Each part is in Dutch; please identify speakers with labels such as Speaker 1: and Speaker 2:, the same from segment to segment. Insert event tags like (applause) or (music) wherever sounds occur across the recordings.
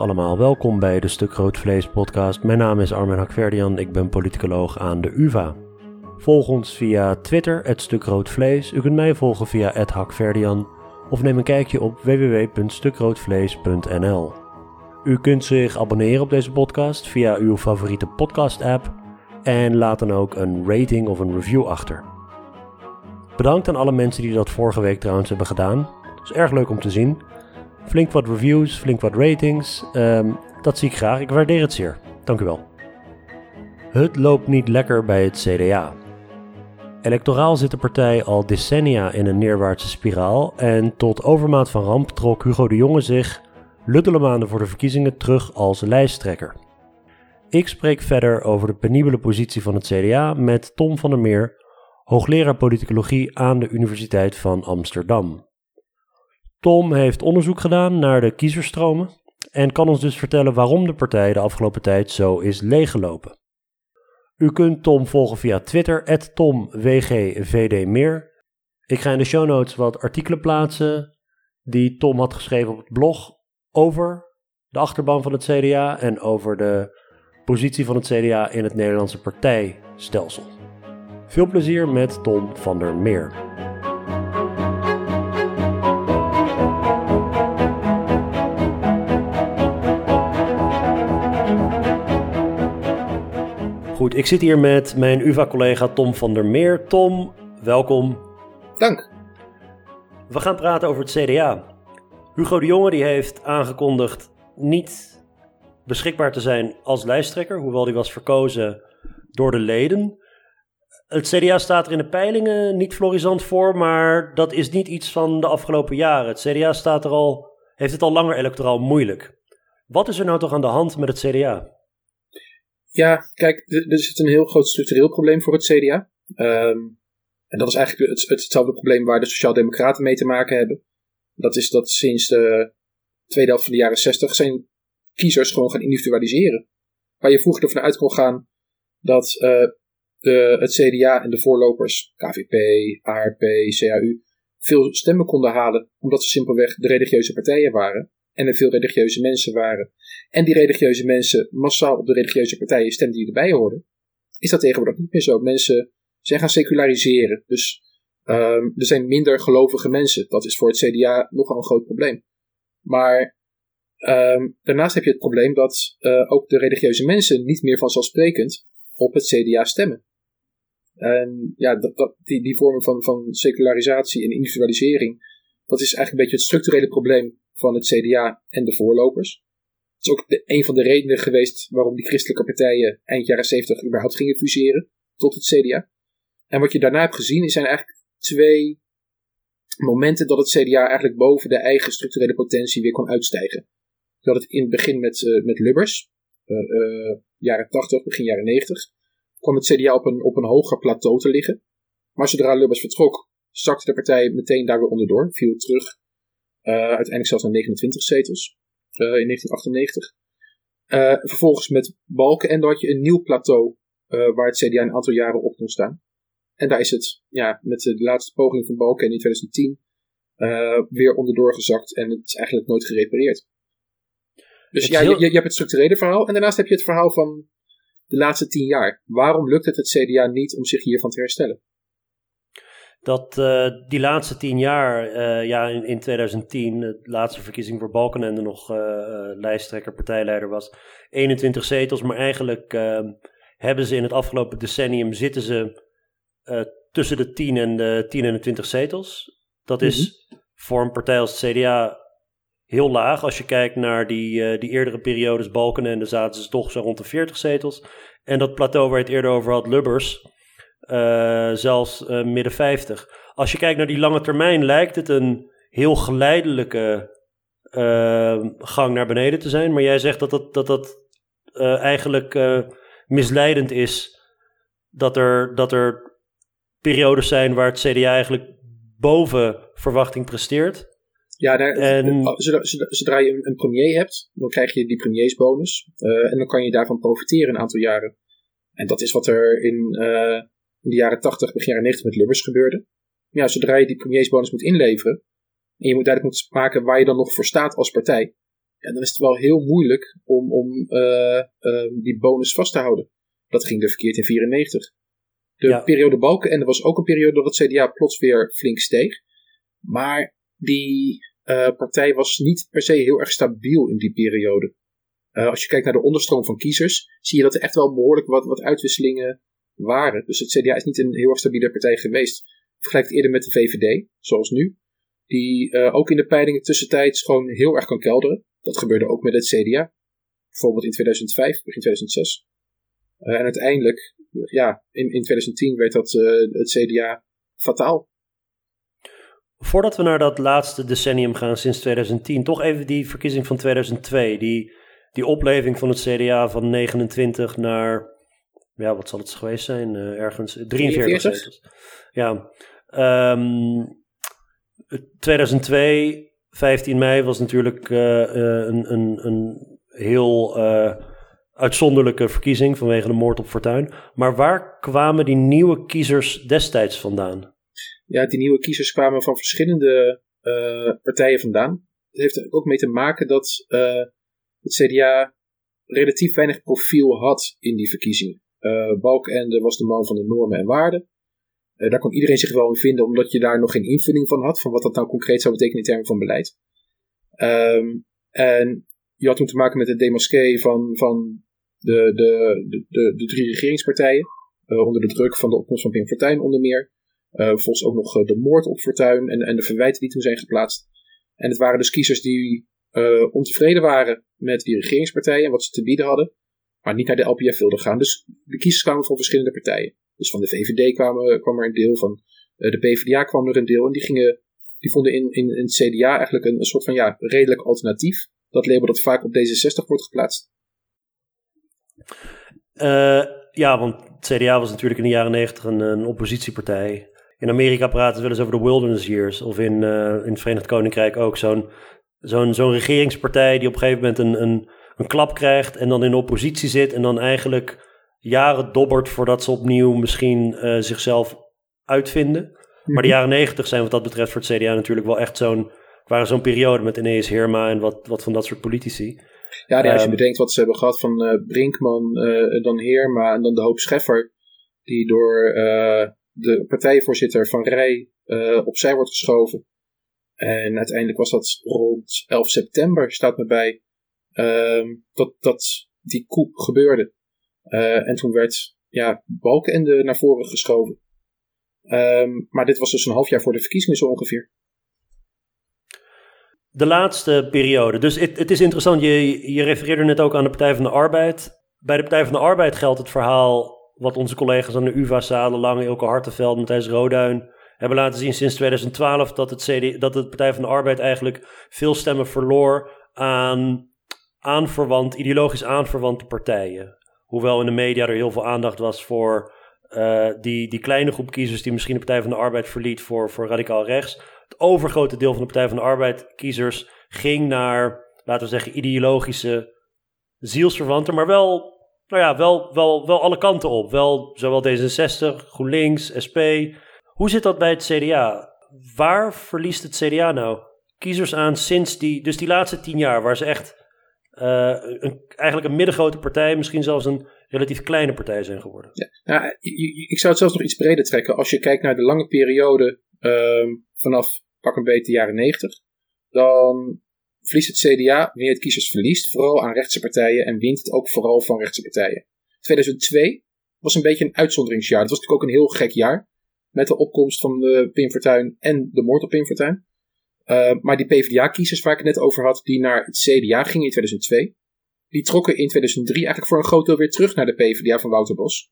Speaker 1: Allemaal, welkom bij de Stuk Rood Vlees podcast. Mijn naam is Armin Hakverdian, ik ben politicoloog aan de UvA. Volg ons via Twitter, het Stuk Rood Vlees. U kunt mij volgen via het Hakverdian of neem een kijkje op www.stukroodvlees.nl. U kunt zich abonneren op deze podcast via uw favoriete podcast app en laat dan ook een rating of een review achter. Bedankt aan alle mensen die dat vorige week trouwens hebben gedaan. Het is erg leuk om te zien. Flink wat reviews, flink wat ratings. Ehm, dat zie ik graag. Ik waardeer het zeer. Dank u wel. Het loopt niet lekker bij het CDA. Electoraal zit de partij al decennia in een neerwaartse spiraal en tot overmaat van ramp trok Hugo de Jonge zich luttele maanden voor de verkiezingen terug als lijsttrekker. Ik spreek verder over de penibele positie van het CDA met Tom van der Meer, hoogleraar politicologie aan de Universiteit van Amsterdam. Tom heeft onderzoek gedaan naar de kiezerstromen en kan ons dus vertellen waarom de partij de afgelopen tijd zo is leeggelopen. U kunt Tom volgen via Twitter, TomWGVDmeer. Ik ga in de show notes wat artikelen plaatsen die Tom had geschreven op het blog over de achterban van het CDA en over de positie van het CDA in het Nederlandse partijstelsel. Veel plezier met Tom van der Meer. Ik zit hier met mijn UvA-collega Tom van der Meer. Tom, welkom.
Speaker 2: Dank.
Speaker 1: We gaan praten over het CDA. Hugo de Jonge die heeft aangekondigd niet beschikbaar te zijn als lijsttrekker, hoewel die was verkozen door de leden. Het CDA staat er in de peilingen niet florisant voor, maar dat is niet iets van de afgelopen jaren. Het CDA staat er al, heeft het al langer electoraal moeilijk. Wat is er nou toch aan de hand met het CDA?
Speaker 2: Ja, kijk, er zit een heel groot structureel probleem voor het CDA. Ehm, en dat is eigenlijk het, hetzelfde probleem waar de Sociaaldemocraten mee te maken hebben. Dat is dat sinds de tweede helft van de jaren 60 zijn kiezers gewoon gaan individualiseren. Waar je vroeger ervan uit kon gaan dat uh, de, het CDA en de voorlopers, KVP, ARP, CAU, veel stemmen konden halen, omdat ze simpelweg de religieuze partijen waren en er veel religieuze mensen waren. En die religieuze mensen massaal op de religieuze partijen stemden die erbij hoorden. Is dat tegenwoordig niet meer zo? Mensen zijn gaan seculariseren. Dus um, er zijn minder gelovige mensen. Dat is voor het CDA nogal een groot probleem. Maar um, daarnaast heb je het probleem dat uh, ook de religieuze mensen niet meer vanzelfsprekend op het CDA stemmen. En ja, dat, die, die vormen van, van secularisatie en individualisering, dat is eigenlijk een beetje het structurele probleem van het CDA en de voorlopers. Het is ook de, een van de redenen geweest waarom die christelijke partijen eind jaren 70 überhaupt gingen fuseren tot het CDA. En wat je daarna hebt gezien, zijn eigenlijk twee momenten dat het CDA eigenlijk boven de eigen structurele potentie weer kon uitstijgen. Dat het in het begin met, uh, met Lubbers, uh, uh, jaren 80, begin jaren 90, kwam het CDA op een, op een hoger plateau te liggen. Maar zodra Lubbers vertrok, zakte de partij meteen daar weer onderdoor, viel terug, uiteindelijk zelfs naar 29 zetels in 1998. vervolgens met Balken en dan had je een nieuw plateau waar het CDA een aantal jaren op kon staan. En daar is het ja, met de laatste poging van Balken in 2010 uh, weer onderdoor gezakt en het is eigenlijk nooit gerepareerd. Dus ja, je, je, hebt het structurele verhaal en daarnaast heb je het verhaal van de laatste tien jaar. Waarom lukt het het CDA niet om zich hiervan te herstellen?
Speaker 1: Dat uh, die laatste tien jaar, uh, ja, in, in 2010, de laatste verkiezing voor Balkenende nog uh, lijsttrekker, partijleider was, 21 zetels. Maar eigenlijk ehm, hebben ze in het afgelopen decennium zitten ze tussen de 10 en de 10 en de 20 zetels. Dat is mm -hmm. voor een partij als het CDA heel laag. Als je kijkt naar die, die eerdere periodes, Balkenende, zaten ze toch zo rond de 40 zetels. En dat plateau waar je het eerder over had, Lubbers, uh, zelfs midden 50. Als je kijkt naar die lange termijn, lijkt het een heel geleidelijke gang naar beneden te zijn. Maar jij zegt dat dat, dat, dat eigenlijk misleidend is. Dat er, dat er periodes zijn waar het CDA eigenlijk boven verwachting presteert.
Speaker 2: Ja, daar, en... zodra, zodra, je een, premier hebt, dan krijg je die premiersbonus. En dan kan je daarvan profiteren een aantal jaren. En dat is wat er in, uh, in de jaren 80, begin jaren 90 met Lubbers gebeurde. Ja, zodra je die premiersbonus moet inleveren, en je moet duidelijk moeten maken waar je dan nog voor staat als partij, ja, dan is het wel heel moeilijk om, om ehm, die bonus vast te houden. Dat ging er verkeerd in 94. De ja. periode Balken en er was ook een periode dat het CDA plots weer flink steeg. Maar die partij was niet per se heel erg stabiel in die periode. als je kijkt naar de onderstroom van kiezers, zie je dat er echt wel behoorlijk wat, wat uitwisselingen waren. Dus het CDA is niet een heel erg stabiele partij geweest. Vergelijk het eerder met de VVD, zoals nu. Die uh, ook in de peilingen tussentijds gewoon heel erg kan kelderen. Dat gebeurde ook met het CDA. Bijvoorbeeld in 2005, begin 2006. Uh, en uiteindelijk, ja, in, in 2010 werd dat uh, het CDA fataal.
Speaker 1: Voordat we naar dat laatste decennium gaan sinds 2010, toch even die verkiezing van 2002. Die, die opleving van het CDA van 29 naar ja, wat zal het geweest zijn? Uh, ergens 43 zetels. Ja. Um, 2002, 15 mei, was natuurlijk uh, een, een, een heel uh, uitzonderlijke verkiezing vanwege de moord op Fortuin. Maar waar kwamen die nieuwe kiezers destijds vandaan?
Speaker 2: Ja, die nieuwe kiezers kwamen van verschillende partijen vandaan. Het heeft er ook mee te maken dat het CDA relatief weinig profiel had in die verkiezingen. Uh, Balkenende was de man van de normen en waarden. Uh, daar kon iedereen zich wel in vinden, omdat je daar nog geen invulling van had, van wat dat nou concreet zou betekenen in termen van beleid. Um, en je had toen te maken met het demasqué van, van de, de, de, de, drie regeringspartijen, uh, onder de druk van de opkomst van Pim Fortuyn onder meer. volgens ook nog de moord op Fortuyn en, en de verwijten die toen zijn geplaatst. En het waren dus kiezers die ontevreden waren met die regeringspartijen en wat ze te bieden hadden maar niet naar de LPF wilden gaan. Dus de kiezers kwamen van verschillende partijen. Dus van de VVD kwamen, kwam er een deel, van uh, de PvdA kwam er een deel. En die, gingen, die vonden in, in, in het CDA eigenlijk een, een soort van ja, redelijk alternatief. Dat label dat vaak op D66 wordt geplaatst.
Speaker 1: Uh, ja, want het CDA was natuurlijk in de jaren negentig een, een, oppositiepartij. In Amerika praten ze wel eens over de Wilderness Years. Of in, in het Verenigd Koninkrijk ook zo'n zo'n zo'n regeringspartij die op een gegeven moment een, een een klap krijgt en dan in oppositie zit en dan eigenlijk jaren dobbert voordat ze opnieuw misschien uh, zichzelf uitvinden. Maar de mhm. jaren negentig zijn wat dat betreft voor het CDA natuurlijk wel echt zo'n, waren zo'n periode met ineens Heerma en wat, wat van dat soort politici.
Speaker 2: Ja, als je um, bedenkt wat ze hebben gehad van uh, Brinkman, uh, dan Heerma en dan de hoop Scheffer, die door de partijvoorzitter Van Rij opzij wordt geschoven. En uiteindelijk was dat rond 11 september, staat me bij, Ehm, dat, dat die coup gebeurde. Uh, en toen werd ja, Balkenende naar voren geschoven. Um, maar dit was dus een half jaar voor de verkiezingen zo ongeveer.
Speaker 1: De laatste periode. Dus het, het is interessant, je, je refereerde net ook aan de Partij van de Arbeid. Bij de Partij van de Arbeid geldt het verhaal wat onze collega's aan de UvA, Zalen, Lange, Ilke Hartenveld, Matthijs Roduin hebben laten zien sinds 2012 dat, het CD, dat de Partij van de Arbeid eigenlijk veel stemmen verloor aan aanverwant, ideologisch aanverwante partijen. Hoewel in de media er heel veel aandacht was voor uh, die, die kleine groep kiezers die misschien de Partij van de Arbeid verliet voor, voor radicaal rechts. Het overgrote deel van de Partij van de Arbeid kiezers ging naar, laten we zeggen, ideologische zielsverwanten, maar wel, nou ja, wel, wel, wel alle kanten op. Wel zowel D66, GroenLinks, SP. Hoe zit dat bij het CDA? Waar verliest het CDA nou kiezers aan sinds die, dus die laatste tien jaar, waar ze echt een, eigenlijk een middengrote partij, misschien zelfs een relatief kleine partij zijn geworden.
Speaker 2: Ja, nou, ik zou het zelfs nog iets breder trekken. Als je kijkt naar de lange periode um, vanaf pak een beetje de jaren 90, dan verliest het CDA wanneer het kiezers verliest, vooral aan rechtse partijen en wint het ook vooral van rechtse partijen. 2002 was een beetje een uitzonderingsjaar. Het was natuurlijk ook een heel gek jaar. Met de opkomst van de Pim Fortuyn en de moord op Pim Fortuyn. Uh, maar die PvdA-kiezers waar ik het net over had, die naar het CDA gingen in 2002, die trokken in 2003 eigenlijk voor een groot deel weer terug naar de PvdA van Wouter Bos.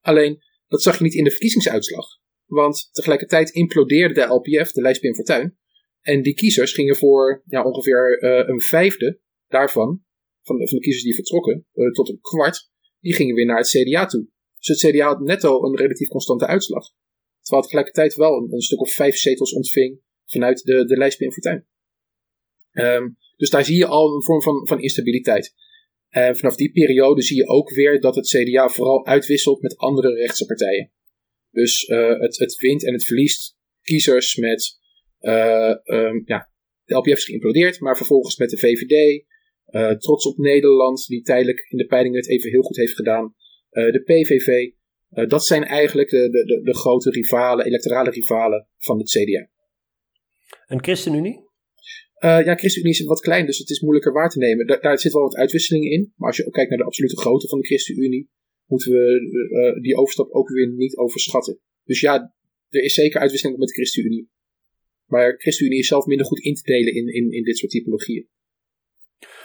Speaker 2: Alleen, dat zag je niet in de verkiezingsuitslag. Want tegelijkertijd implodeerde de LPF, de lijst Pim Fortuyn. En die kiezers gingen voor ja, ongeveer uh, een vijfde daarvan, van de, van de kiezers die vertrokken, uh, tot een kwart, die gingen weer naar het CDA toe. Dus het CDA had netto een relatief constante uitslag. Terwijl het tegelijkertijd wel een, een stuk of vijf zetels ontving vanuit de, de lijst Fortuyn. Um, dus daar zie je al een vorm van, van instabiliteit. En vanaf die periode zie je ook weer dat het CDA vooral uitwisselt met andere rechtse partijen. Dus uh, het, het wint en het verliest kiezers met uh, um, ja, de LPF is geïmplodeerd, maar vervolgens met de VVD, trots op Nederland, die tijdelijk in de peilingen het even heel goed heeft gedaan, de PVV. dat zijn eigenlijk de, de, de, grote rivalen, electorale rivalen van het CDA.
Speaker 1: En ChristenUnie?
Speaker 2: Uh, ja, ChristenUnie is wat klein, dus het is moeilijker waar te nemen. Daar, daar zit wel wat uitwisselingen in. Maar als je ook kijkt naar de absolute grootte van de ChristenUnie, moeten we uh, die overstap ook weer niet overschatten. Dus ja, er is zeker uitwisseling met de ChristenUnie. Maar ChristenUnie is zelf minder goed in te delen in, in, in dit soort typologieën.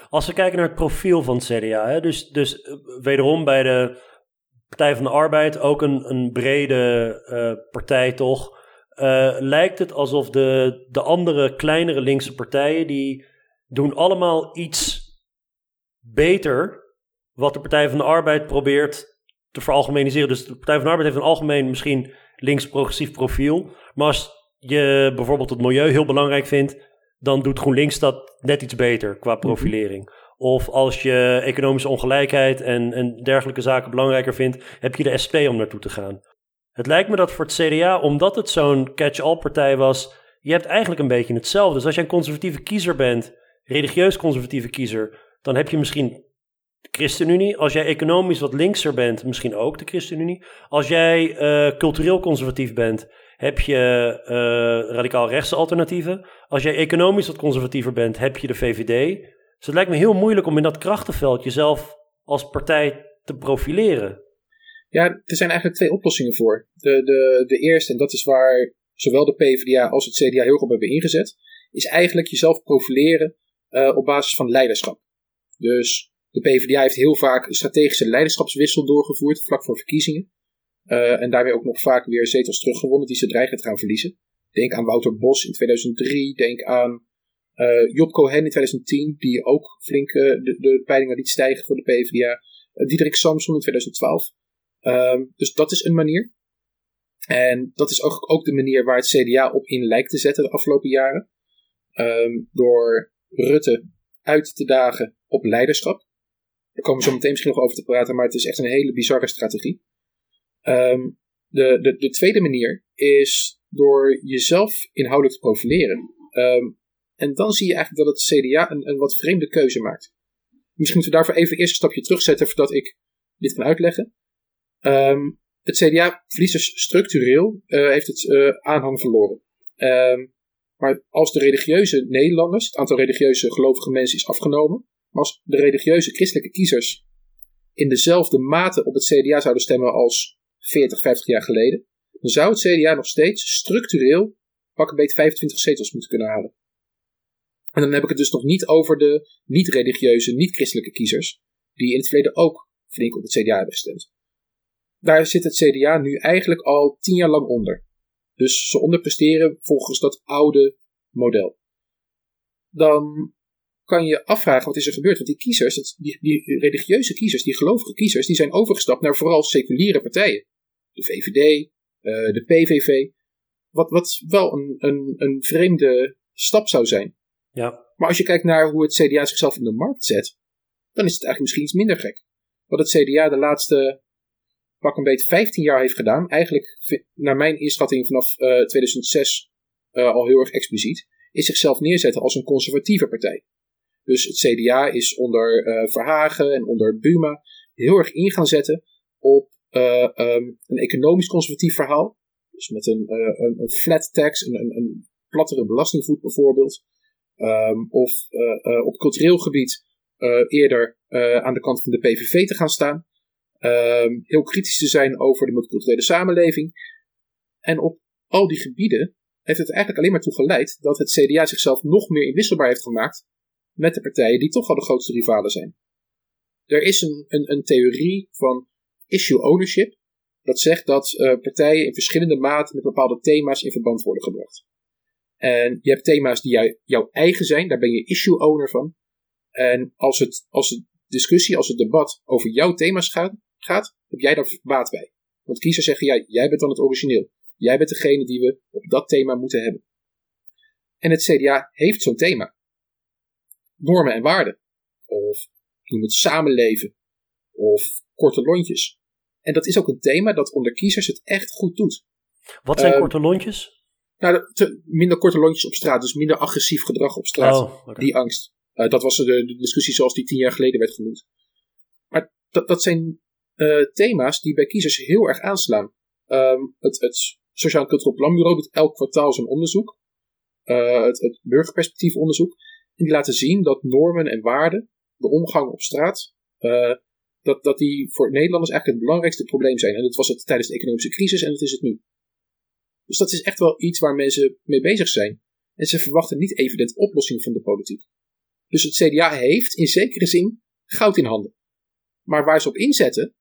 Speaker 1: Als we kijken naar het profiel van het CDA, hè, dus, dus wederom bij de Partij van de Arbeid ook een, een brede uh, partij toch uh, lijkt het alsof de, de andere kleinere linkse partijen, die doen allemaal iets beter wat de Partij van de Arbeid probeert te veralgemeniseren. Dus de Partij van de Arbeid heeft een algemeen misschien links-progressief profiel. Maar als je bijvoorbeeld het milieu heel belangrijk vindt, dan doet GroenLinks dat net iets beter qua mhm. profilering. Of als je economische ongelijkheid en, en dergelijke zaken belangrijker vindt, heb je de SP om naartoe te gaan. Het lijkt me dat voor het CDA, omdat het zo'n catch-all partij was, je hebt eigenlijk een beetje hetzelfde. Dus als jij een conservatieve kiezer bent, religieus conservatieve kiezer, dan heb je misschien de ChristenUnie. Als jij economisch wat linkser bent, misschien ook de ChristenUnie. Als jij uh, cultureel conservatief bent, heb je uh, radicaal rechtse alternatieven. Als jij economisch wat conservatiever bent, heb je de VVD. Dus het lijkt me heel moeilijk om in dat krachtenveld jezelf als partij te profileren.
Speaker 2: Ja, er zijn eigenlijk twee oplossingen voor. De, de, de eerste, en dat is waar zowel de PvdA als het CDA heel goed hebben ingezet, is eigenlijk jezelf profileren uh, op basis van leiderschap. Dus de PvdA heeft heel vaak een strategische leiderschapswissel doorgevoerd vlak voor verkiezingen. Uh, en daarmee ook nog vaak weer zetels teruggewonnen die ze dreigen te gaan verliezen. Denk aan Wouter Bos in 2003, denk aan uh, Job Cohen in 2010, die ook flink de, de peilingen liet stijgen voor de PvdA. Diederik Samson in 2012. Um, dus dat is een manier. En dat is ook, ook de manier waar het CDA op in lijkt te zetten de afgelopen jaren. Um, door Rutte uit te dagen op leiderschap. Daar komen we zo meteen misschien nog over te praten, maar het is echt een hele bizarre strategie. Um, de, de, de tweede manier is door jezelf inhoudelijk te profileren. En dan zie je eigenlijk dat het CDA een, een wat vreemde keuze maakt. Misschien moeten we daarvoor even eerst een stapje terugzetten voordat ik dit kan uitleggen. Um, het CDA verliest dus structureel, uh, heeft het uh, aanhang verloren. Um, maar als de religieuze Nederlanders, het aantal religieuze gelovige mensen is afgenomen, maar als de religieuze christelijke kiezers in dezelfde mate op het CDA zouden stemmen als 40, 50 jaar geleden, dan zou het CDA nog steeds structureel pak een beetje 25 zetels moeten kunnen halen. En dan heb ik het dus nog niet over de niet-religieuze, niet-christelijke kiezers, die in het verleden ook flink op het CDA hebben gestemd daar zit het CDA nu eigenlijk al tien jaar lang onder. Dus ze onderpresteren volgens dat oude model. Dan kan je afvragen wat is er gebeurd. Want die kiezers, die, die religieuze kiezers, die gelovige kiezers, die zijn overgestapt naar vooral seculiere partijen. De VVD, uh, de PVV. Wat, wat wel een, een, een vreemde stap zou zijn.
Speaker 1: Ja.
Speaker 2: Maar als je kijkt naar hoe het CDA zichzelf in de markt zet, dan is het eigenlijk misschien iets minder gek. Wat het CDA de laatste pak een beetje 15 jaar heeft gedaan. Eigenlijk, naar mijn inschatting vanaf uh, eh, 2006 uh, eh, al heel erg expliciet. Is zichzelf neerzetten als een conservatieve partij. Dus het CDA is onder uh, Verhagen en onder Buma heel erg in gaan zetten op um, een economisch conservatief verhaal. Dus met een, een, een flat tax, een, een, een, plattere belastingvoet bijvoorbeeld. Um, of op cultureel gebied eerder aan de kant van de PVV te gaan staan. Um, heel kritisch te zijn over de multiculturele samenleving. En op al die gebieden heeft het eigenlijk alleen maar toe geleid dat het CDA zichzelf nog meer inwisselbaar heeft gemaakt met de partijen die toch al de grootste rivalen zijn. Er is een, een, een theorie van issue ownership, dat zegt dat uh, partijen in verschillende maten met bepaalde thema's in verband worden gebracht. En je hebt thema's die jou, jouw eigen zijn, daar ben je issue owner van. En als het, als het discussie, als het debat over jouw thema's gaat, gaat, heb jij daar baat bij. Want kiezers zeggen, ja, jij bent dan het origineel. Jij bent degene die we op dat thema moeten hebben. En het CDA heeft zo'n thema. Normen en waarden. Of noem het samenleven. Of korte lontjes. En dat is ook een thema dat onder kiezers het echt goed doet.
Speaker 1: Wat zijn uh, korte lontjes?
Speaker 2: Nou, minder korte lontjes op straat, dus minder agressief gedrag op straat. Oh, Die angst. dat was de, de, discussie zoals die tien jaar geleden werd genoemd. Maar dat, dat zijn thema's die bij kiezers heel erg aanslaan. Ehm, het, het Sociaal Cultureel Planbureau doet elk kwartaal zijn onderzoek. Uh, het, het burgerperspectief onderzoek. En die laten zien dat normen en waarden, de omgang op straat, uh, dat, dat die voor Nederlanders eigenlijk het belangrijkste probleem zijn. En dat was het tijdens de economische crisis en dat is het nu. Dus dat is echt wel iets waar mensen mee bezig zijn. En ze verwachten niet evident oplossing van de politiek. Dus het CDA heeft in zekere zin goud in handen. Maar waar ze op inzetten,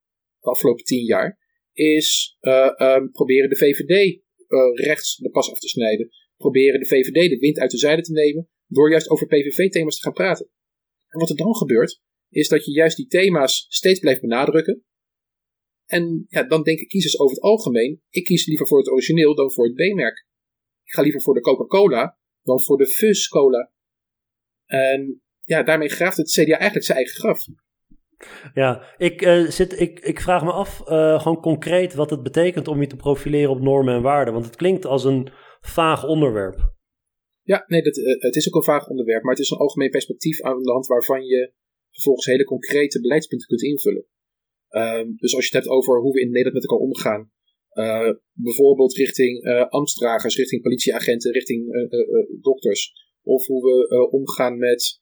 Speaker 2: afgelopen tien jaar, is uh, proberen de VVD uh, rechts de pas af te snijden. Proberen de VVD de wind uit de zijde te nemen door juist over PVV-thema's te gaan praten. En wat er dan gebeurt, is dat je juist die thema's steeds blijft benadrukken. En ja, dan denken kiezers over het algemeen, ik kies liever voor het origineel dan voor het B-merk. Ik ga liever voor de Coca-Cola dan voor de Fuzz Cola. En ja, daarmee graaft het CDA eigenlijk zijn eigen graf.
Speaker 1: Ja, ik, uh, zit, ik, ik vraag me af uh, gewoon concreet wat het betekent om je te profileren op normen en waarden. Want het klinkt als een vaag onderwerp.
Speaker 2: Ja, nee, dat, uh, het is ook een vaag onderwerp, maar het is een algemeen perspectief aan het land waarvan je vervolgens hele concrete beleidspunten kunt invullen. Um, dus als je het hebt over hoe we in Nederland met elkaar omgaan, bijvoorbeeld richting ambtsdragers, richting politieagenten, richting dokters, of hoe we omgaan met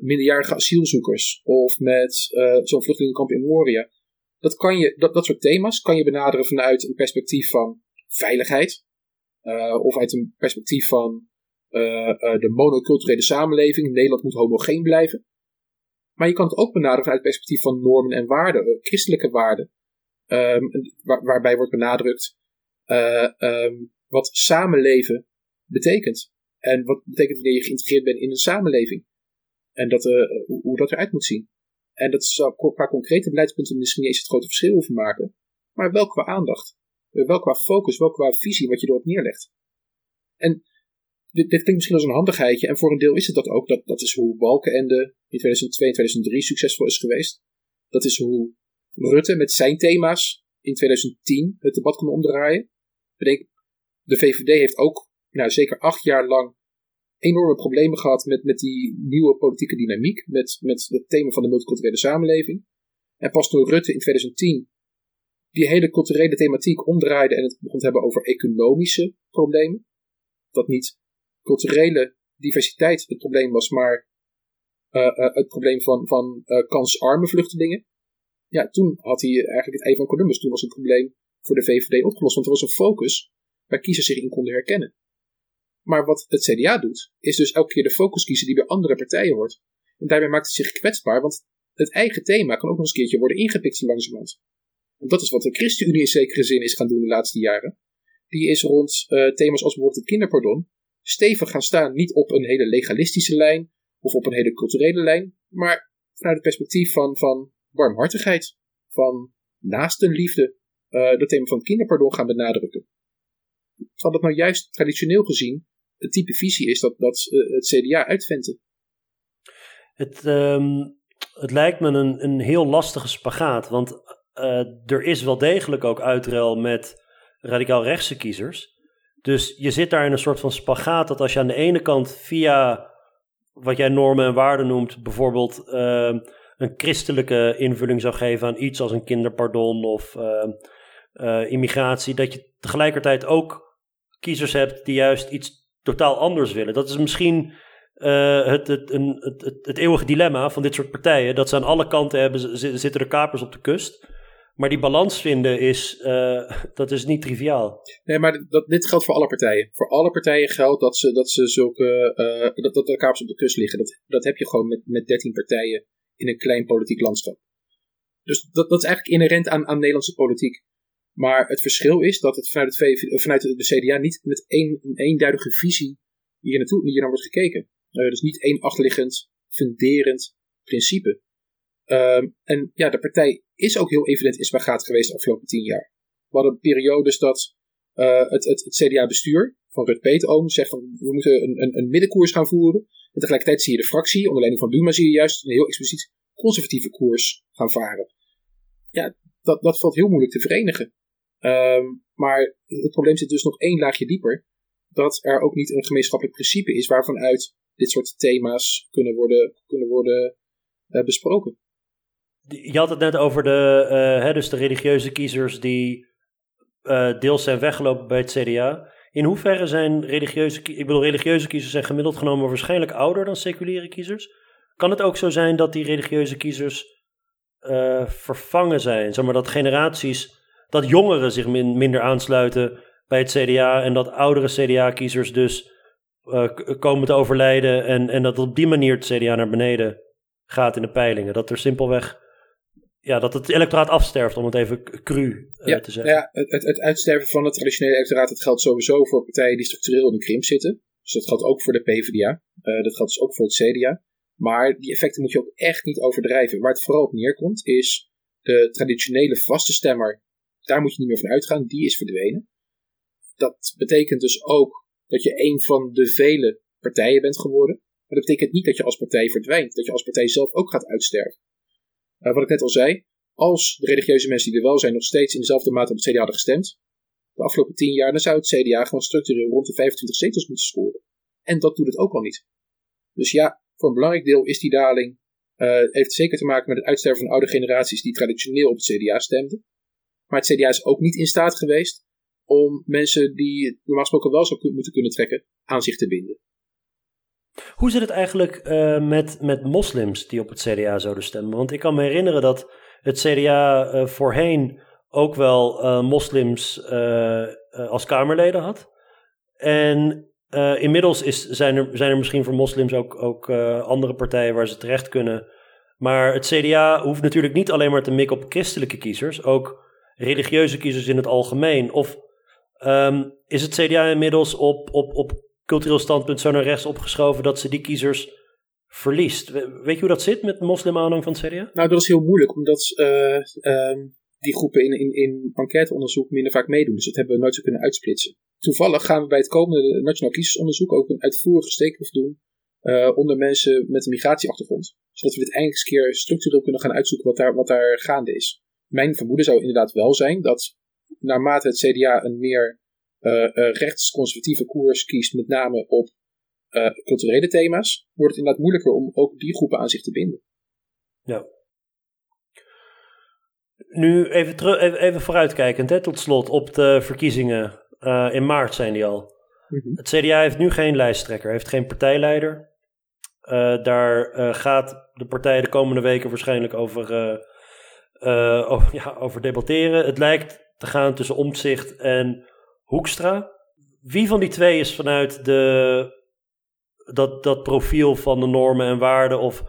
Speaker 2: minderjarige asielzoekers of met uh, zo'n vluchtelingenkamp in Moria. Dat, kan je, dat, dat soort thema's kan je benaderen vanuit een perspectief van veiligheid. of uit een perspectief van de monoculturele samenleving. Nederland moet homogeen blijven. Maar je kan het ook benaderen vanuit het perspectief van normen en waarden, christelijke waarden. Um, waar, waarbij wordt benadrukt um, wat samenleven betekent. En wat betekent wanneer je geïntegreerd bent in een samenleving. En dat, uh, hoe dat eruit moet zien. En dat zou qua concrete beleidspunten misschien niet eens het grote verschil hoeven maken. Maar wel qua aandacht. Eh, wel qua focus, wel qua visie wat je erop neerlegt. En dit, dit klinkt misschien als een handigheidje. En voor een deel is het dat ook. Dat, dat is hoe Balkenende in 2002 en 2003 succesvol is geweest. Dat is hoe Rutte met zijn thema's in 2010 het debat kon omdraaien. Bedenk, de VVD heeft ook nou, zeker acht jaar lang enorme problemen gehad met, met die nieuwe politieke dynamiek, met, met het thema van de multiculturele samenleving. En pas toen Rutte in 2010 die hele culturele thematiek omdraaide en het begon te hebben over economische problemen, dat niet culturele diversiteit het probleem was, maar uh, uh, het probleem van, van uh, kansarme vluchtelingen. Ja, toen had hij eigenlijk het ei van Columbus. Toen was het probleem voor de VVD opgelost, want er was een focus waar kiezers zich in konden herkennen. Maar wat het CDA doet, is dus elke keer de focus kiezen die bij andere partijen hoort. En daarbij maakt het zich kwetsbaar, want het eigen thema kan ook nog eens een keertje worden ingepikt zo langzamerhand. En dat is wat de ChristenUnie in zekere zin is gaan doen de laatste jaren. Die is rond uh, thema's als bijvoorbeeld het kinderpardon stevig gaan staan. Niet op een hele legalistische lijn of op een hele culturele lijn, maar vanuit het perspectief van, van warmhartigheid, van naastenliefde, uh, dat thema van kinderpardon gaan benadrukken. Terwijl dat nou juist traditioneel gezien het type visie is dat, dat uh, het CDA uitventen.
Speaker 1: Het, um, het lijkt me een, een heel lastige spagaat, want uh, er is wel degelijk ook uitruil met radicaal rechtse kiezers. Dus je zit daar in een soort van spagaat dat als je aan de ene kant via wat jij normen en waarden noemt, bijvoorbeeld uh, een christelijke invulling zou geven aan iets als een kinderpardon of uh, immigratie, dat je tegelijkertijd ook kiezers hebt die juist iets totaal anders willen. Dat is misschien uh, het, het, een, het, het, eeuwige dilemma van dit soort partijen. Dat ze aan alle kanten hebben, zitten de kapers op de kust. Maar die balans vinden is, uh, (laughs) dat is niet triviaal.
Speaker 2: Nee, maar dat, dit geldt voor alle partijen. Voor alle partijen geldt dat ze, dat ze zulke, uh, dat, dat de kapers op de kust liggen. Dat, dat heb je gewoon met, met 13 partijen in een klein politiek landschap. Dus dat, dat is eigenlijk inherent aan, aan Nederlandse politiek. Maar het verschil is dat het vanuit, het vanuit de CDA niet met één, een eenduidige visie hier, naartoe, hier naar wordt gekeken. Uh, dus niet één achterliggend, funderend principe. Uh, en ja, de partij is ook heel evident in spagaat geweest de afgelopen tien jaar. We hadden periodes dat het, het, het CDA-bestuur van Rut Peetoom zegt van we moeten een, een, een, middenkoers gaan voeren. En tegelijkertijd zie je de fractie, onder leiding van Buma, zie je juist een heel expliciet conservatieve koers gaan varen. Ja, dat, dat valt heel moeilijk te verenigen. Um, Maar het probleem zit dus nog één laagje dieper. Dat er ook niet een gemeenschappelijk principe is waarvan uit dit soort thema's kunnen worden, kunnen worden uh, besproken.
Speaker 1: Je had het net over de, uh, hè, dus de religieuze kiezers die uh, deels zijn weggelopen bij het CDA. In hoeverre zijn religieuze, ik bedoel, religieuze kiezers zijn gemiddeld genomen waarschijnlijk ouder dan seculiere kiezers? Kan het ook zo zijn dat die religieuze kiezers vervangen zijn? Zeg maar dat generaties, dat jongeren zich min, minder aansluiten bij het CDA en dat oudere CDA-kiezers dus uh, komen te overlijden en, en dat op die manier het CDA naar beneden gaat in de peilingen. Dat er simpelweg ja, dat het electoraat afsterft, om het even cru uh, te zeggen.
Speaker 2: Ja, het, het, uitsterven van het traditionele electoraat dat geldt sowieso voor partijen die structureel in de krimp zitten. Dus dat geldt ook voor de PvdA. Uh, dat geldt dus ook voor het CDA. Maar die effecten moet je ook echt niet overdrijven. Waar het vooral op neerkomt is de traditionele vaste stemmer. Daar moet je niet meer van uitgaan. Die is verdwenen. Dat betekent dus ook dat je een van de vele partijen bent geworden. Maar dat betekent niet dat je als partij verdwijnt. Dat je als partij zelf ook gaat uitsterven. Uh, wat ik net al zei. Als de religieuze mensen die er wel zijn nog steeds in dezelfde mate op het CDA hadden gestemd. De afgelopen tien jaar. Dan zou het CDA gewoon structureel rond de 25 zetels moeten scoren. En dat doet het ook al niet. Dus ja, voor een belangrijk deel is die daling, uh, heeft zeker te maken met het uitsterven van oude generaties die traditioneel op het CDA stemden. Maar het CDA is ook niet in staat geweest om mensen die normaal gesproken wel zou moeten kunnen trekken, aan zich te binden.
Speaker 1: Hoe zit het eigenlijk uh, met, met moslims die op het CDA zouden stemmen? Want ik kan me herinneren dat het CDA uh, voorheen ook wel moslims als Kamerleden had. En inmiddels is, zijn, er, zijn er misschien voor moslims ook, ook andere partijen waar ze terecht kunnen. Maar het CDA hoeft natuurlijk niet alleen maar te mikken op christelijke kiezers, ook religieuze kiezers in het algemeen. Of um, is het CDA inmiddels op, op, op cultureel standpunt zo naar rechts opgeschoven dat ze die kiezers verliest? Weet je hoe dat zit met moslimaanhang van het CDA?
Speaker 2: Nou, dat is heel moeilijk, omdat uh, um, die groepen in, in, in enquêteonderzoek minder vaak meedoen. Dus dat hebben we nooit zo kunnen uitsplitsen. Toevallig gaan we bij het komende Nationaal Kiezersonderzoek ook een uitvoerige steekproef doen uh, onder mensen met een migratieachtergrond. Zodat we dit eindelijk eens keer structureel kunnen gaan uitzoeken wat daar, wat daar gaande is. Mijn vermoeden zou inderdaad wel zijn dat naarmate het CDA een meer uh, rechtsconservatieve koers kiest, met name op culturele thema's, wordt het inderdaad moeilijker om ook die groepen aan zich te binden.
Speaker 1: Ja, nu even, terug, even, even vooruitkijkend, hè, tot slot, op de verkiezingen. Uh, in maart zijn die al. Mhm. Het CDA heeft nu geen lijsttrekker, heeft geen partijleider. Daar gaat de partij de komende weken waarschijnlijk over, over, (laughs) ja, over debatteren. Het lijkt te gaan tussen Omtzigt en Hoekstra. Wie van die twee is vanuit de, dat, dat profiel van de normen en waarden of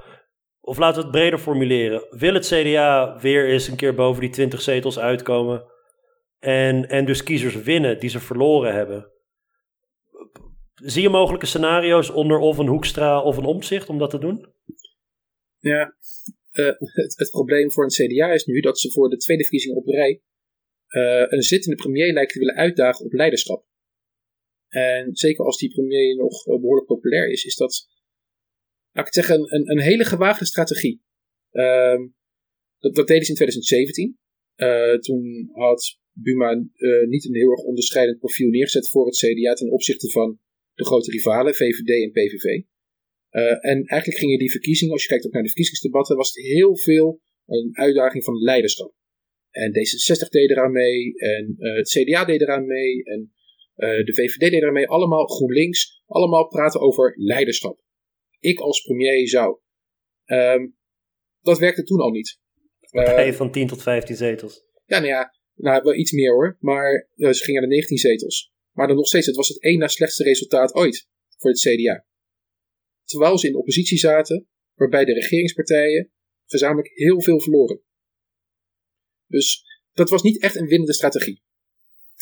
Speaker 1: of laten we het breder formuleren. Wil het CDA weer eens een keer boven die 20 zetels uitkomen? En, en dus kiezers winnen die ze verloren hebben? Zie je mogelijke scenario's onder of een Hoekstra of een Omzicht om dat te doen?
Speaker 2: Ja, uh, het, het, probleem voor een CDA is nu dat ze voor de tweede verkiezing op rij uh, een zittende premier lijkt te willen uitdagen op leiderschap. En zeker als die premier nog uh, behoorlijk populair is, is dat laat ik het zeggen, een, een hele gewaagde strategie. Uh, dat, deden ze in 2017. Uh, eh, toen had Buma niet een heel erg onderscheidend profiel neergezet voor het CDA ten opzichte van de grote rivalen, VVD en PVV. Uh, en eigenlijk gingen die verkiezingen, als je kijkt ook naar de verkiezingsdebatten, was het heel veel een uitdaging van leiderschap. En D66 deed eraan mee, en het CDA deed eraan mee, en de VVD deed eraan mee. Allemaal GroenLinks, allemaal praten over leiderschap ik als premier zou. Um, dat werkte toen al niet.
Speaker 1: Partijen uh, van 10 tot 15 zetels.
Speaker 2: Ja, nou ja, nou, wel iets meer hoor. Maar uh, ze gingen naar de 19 zetels. Maar dan nog steeds, het was het één na slechtste resultaat ooit voor het CDA. Terwijl ze in oppositie zaten, waarbij de regeringspartijen gezamenlijk heel veel verloren. Dus dat was niet echt een winnende strategie.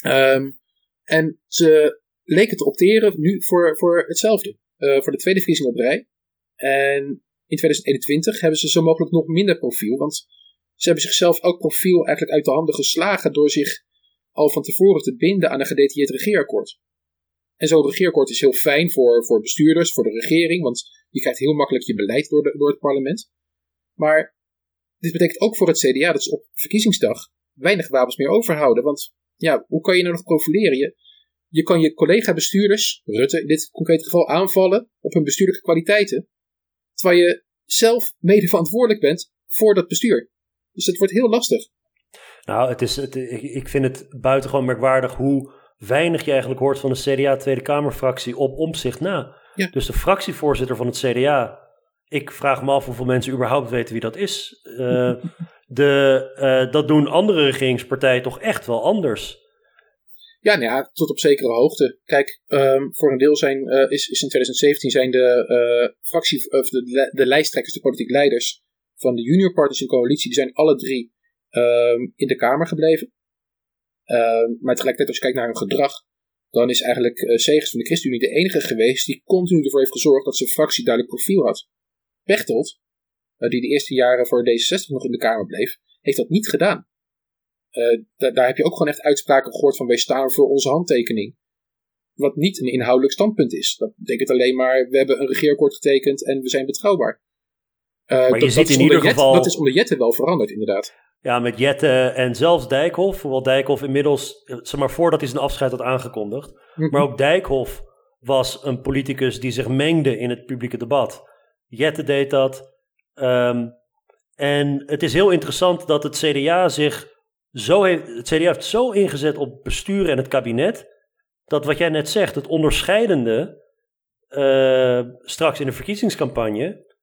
Speaker 2: Um, en ze leken te opteren nu voor, voor hetzelfde. Uh, voor de tweede verkiezing op rij. En in 2021 hebben ze zo mogelijk nog minder profiel, want ze hebben zichzelf elk profiel eigenlijk uit de handen geslagen door zich al van tevoren te binden aan een gedetailleerd regeerakkoord. En zo'n regeerakkoord is heel fijn voor, voor bestuurders, voor de regering, want je krijgt heel makkelijk je beleid door, door het parlement. Maar dit betekent ook voor het CDA dat ze op verkiezingsdag weinig wapens meer overhouden, want ja, hoe kan je nou nog profileren? Je, je kan je collega-bestuurders, Rutte in dit concrete geval, aanvallen op hun bestuurlijke kwaliteiten. Terwijl je zelf mede verantwoordelijk bent voor dat bestuur. Dus het wordt heel lastig.
Speaker 1: Nou, het is, het, ik vind het buitengewoon merkwaardig hoe weinig je eigenlijk hoort van de CDA Tweede Kamerfractie op omzicht na.
Speaker 2: Ja.
Speaker 1: Dus de fractievoorzitter van het CDA, ik vraag me af hoeveel mensen überhaupt weten wie dat is. Eh, (laughs) de, eh, dat doen andere regeringspartijen toch echt wel anders.
Speaker 2: Ja, nou ja, tot op zekere hoogte. Kijk, ehm, voor een deel zijn, eh, is, is in 2017 zijn de fractie, of de, de lijsttrekkers, de politieke leiders van de junior partners in coalitie, die zijn alle drie um, in de Kamer gebleven. Um, maar tegelijkertijd, als je kijkt naar hun gedrag, dan is eigenlijk uh, Segers van de ChristenUnie de enige geweest die continu ervoor heeft gezorgd dat zijn fractie duidelijk profiel had. Pechtold, uh, die de eerste jaren voor D66 nog in de Kamer bleef, heeft dat niet gedaan. Uh, daar heb je ook gewoon echt uitspraken gehoord van wij staan voor onze handtekening. Wat niet een inhoudelijk standpunt is. Dat betekent alleen maar we hebben een regeerakkoord getekend en we zijn betrouwbaar.
Speaker 1: Uh, maar je
Speaker 2: dat,
Speaker 1: ziet
Speaker 2: dat
Speaker 1: in ieder
Speaker 2: Jet,
Speaker 1: geval...
Speaker 2: Dat is onder Jette wel veranderd, inderdaad.
Speaker 1: Ja, met Jette en zelfs Dijkhoff. Hoewel Dijkhoff inmiddels, zeg maar voordat hij zijn afscheid had aangekondigd.
Speaker 2: Mm -hmm.
Speaker 1: Maar ook Dijkhoff was een politicus die zich mengde in het publieke debat. Jette deed dat. Um, en het is heel interessant dat het CDA zich zo heeft, het CDA heeft zo ingezet op bestuur en het kabinet, dat wat jij net zegt, het onderscheidende, uh, straks in de verkiezingscampagne,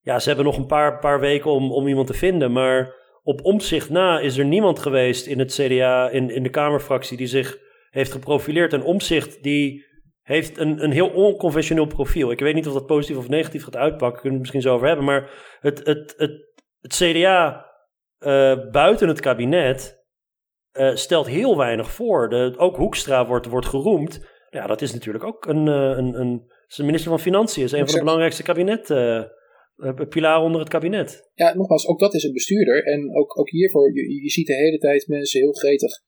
Speaker 1: ja, ze hebben nog een paar, paar weken om, om iemand te vinden, maar op omzicht na is er niemand geweest in het CDA, in, in de Kamerfractie, die zich heeft geprofileerd. En omzicht die heeft een, een heel onconventioneel profiel. Ik weet niet of dat positief of negatief gaat uitpakken, kunnen we het misschien zo over hebben, maar het, het, het, het CDA uh, buiten het kabinet uh, stelt heel weinig voor. De, ook Hoekstra wordt, wordt geroemd. Ja, dat is natuurlijk ook een, uh, een, een, is een minister van Financiën. is een van de belangrijkste kabinet, pilaren onder het kabinet.
Speaker 2: Ja, nogmaals, ook dat is een bestuurder. En ook, ook hiervoor, je, je ziet de hele tijd mensen heel gretig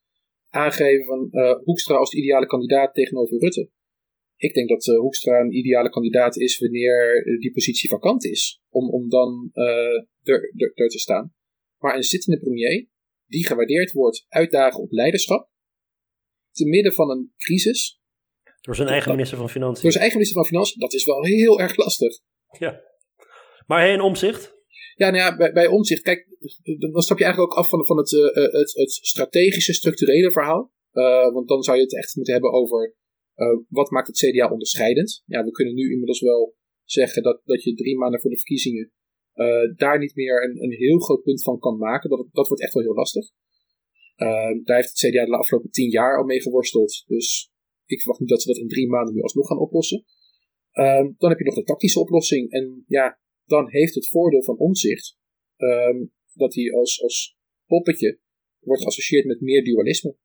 Speaker 2: aangeven van Hoekstra als de ideale kandidaat tegenover Rutte. Ik denk dat Hoekstra een ideale kandidaat is wanneer die positie vakant is. Om, om dan er, er, er te staan. Maar een zittende premier, die gewaardeerd wordt uitdagen op leiderschap, te midden van een crisis.
Speaker 1: Door zijn eigen minister van Financiën.
Speaker 2: Door zijn eigen minister van Financiën, dat is wel heel erg lastig.
Speaker 1: Ja. Maar hij in omzicht?
Speaker 2: Ja, nou ja, bij, omzicht, kijk, dan stap je eigenlijk ook af van, het, uh, het, het strategische, structurele verhaal. Uh, want dan zou je het echt moeten hebben over wat maakt het CDA onderscheidend. Ja, we kunnen nu inmiddels wel zeggen dat, dat je drie maanden voor de verkiezingen daar niet meer een, een heel groot punt van kan maken. Dat, dat wordt echt wel heel lastig. Daar heeft het CDA de afgelopen tien jaar al mee geworsteld. Dus ik verwacht niet dat ze dat in drie maanden nu alsnog gaan oplossen. Dan heb je nog de tactische oplossing. En ja, dan heeft het voordeel van omzicht dat hij als, als poppetje wordt geassocieerd met meer dualisme.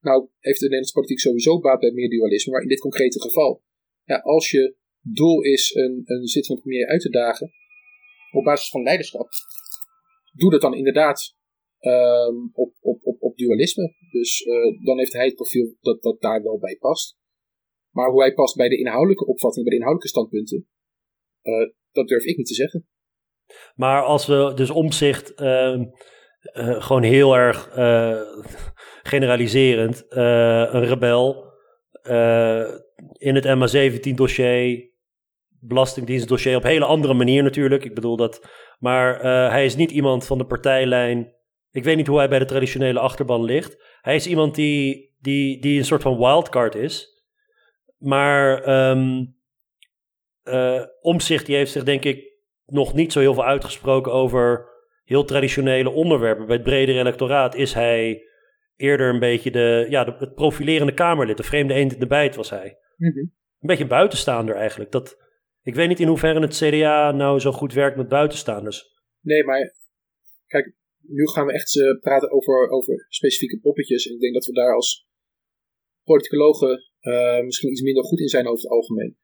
Speaker 2: Nou, heeft de Nederlandse politiek sowieso baat bij meer dualisme, maar in dit concrete geval, ja, als je doel is een, een zittende premier uit te dagen, op basis van leiderschap, doe dat dan inderdaad um, op, op, op, dualisme. Dus uh, dan heeft hij het profiel dat, dat daar wel bij past. Maar hoe hij past bij de inhoudelijke opvatting, bij de inhoudelijke standpunten, uh, dat durf ik niet te zeggen.
Speaker 1: Maar als we dus omzicht uh, gewoon heel erg generaliserend, een rebel in het MA17-dossier belastingdienstdossier op een hele andere manier natuurlijk. Ik bedoel dat. Maar hij is niet iemand van de partijlijn. Ik weet niet hoe hij bij de traditionele achterban ligt. Hij is iemand die, die, die een soort van wildcard is. Maar uh, Omzicht die heeft zich denk ik nog niet zo heel veel uitgesproken over heel traditionele onderwerpen. Bij het bredere electoraat is hij eerder een beetje de, ja, de, het profilerende Kamerlid. De vreemde eend in de bijt was hij.
Speaker 2: Mm -hmm.
Speaker 1: Een beetje buitenstaander eigenlijk. Dat, ik weet niet in hoeverre het CDA nou zo goed werkt met buitenstaanders.
Speaker 2: Nee, maar kijk, nu gaan we echt uh, praten over, over specifieke poppetjes. En ik denk dat we daar als politicologen uh, misschien iets minder goed in zijn over het algemeen.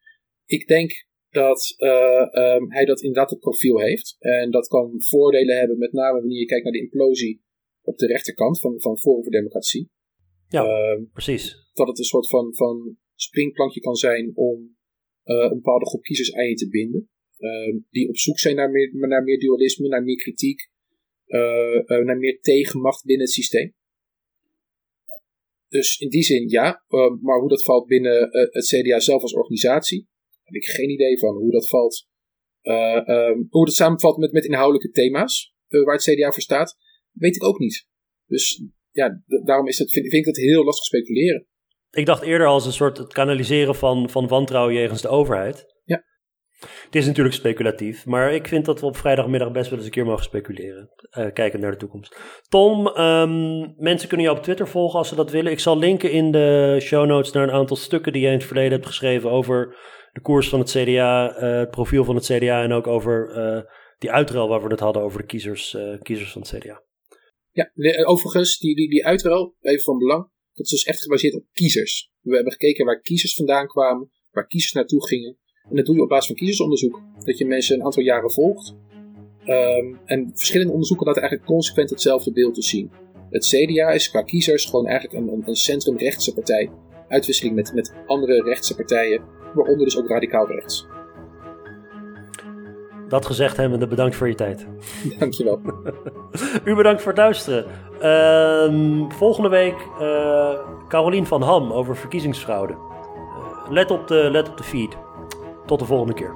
Speaker 2: Ik denk dat uh, um, hij dat inderdaad het profiel heeft. En dat kan voordelen hebben, met name wanneer je kijkt naar de implosie op de rechterkant van, van Forum voor Democratie.
Speaker 1: Ja, precies.
Speaker 2: Dat het een soort van, van springplankje kan zijn om uh, een bepaalde groep kiezers aan je te binden. Uh, die op zoek zijn naar meer, naar meer dualisme, naar meer kritiek, uh, naar meer tegenmacht binnen het systeem. dus in die zin ja, maar hoe dat valt binnen het CDA zelf als organisatie, heb ik geen idee van hoe dat valt. Um, hoe dat samenvalt met, met inhoudelijke thema's waar het CDA voor staat, weet ik ook niet. Dus ja, daarom is het, vind, vind ik het heel lastig speculeren.
Speaker 1: Ik dacht eerder als een soort het kanaliseren van, van wantrouwen jegens de overheid.
Speaker 2: Ja.
Speaker 1: Het is natuurlijk speculatief, maar ik vind dat we op vrijdagmiddag best wel eens een keer mogen speculeren. Uh, kijkend naar de toekomst. Tom, um, mensen kunnen jou op Twitter volgen als ze dat willen. Ik zal linken in de show notes naar een aantal stukken die jij in het verleden hebt geschreven over de koers van het CDA, uh, het profiel van het CDA en ook over uh, die uitruil waar we het hadden over de kiezers, kiezers van het CDA.
Speaker 2: Ja, overigens, die, die, die uitruil, even van belang, dat is dus echt gebaseerd op kiezers. We hebben gekeken waar kiezers vandaan kwamen, waar kiezers naartoe gingen. En dat doe je op basis van kiezersonderzoek. Dat je mensen een aantal jaren volgt. Um, en verschillende onderzoeken laten eigenlijk consequent hetzelfde beeld te zien. Het CDA is qua kiezers gewoon eigenlijk een, een centrumrechtse partij. Uitwisseling met, met andere rechtse partijen, waaronder dus ook radicaal rechts.
Speaker 1: Dat gezegd hebbende, bedankt voor je tijd. (laughs)
Speaker 2: Dankjewel. (laughs)
Speaker 1: U bedankt voor het luisteren. Uh, volgende week uh, Carolien van Ham over verkiezingsfraude. Uh, let, op de, let op de feed. Tot de volgende keer.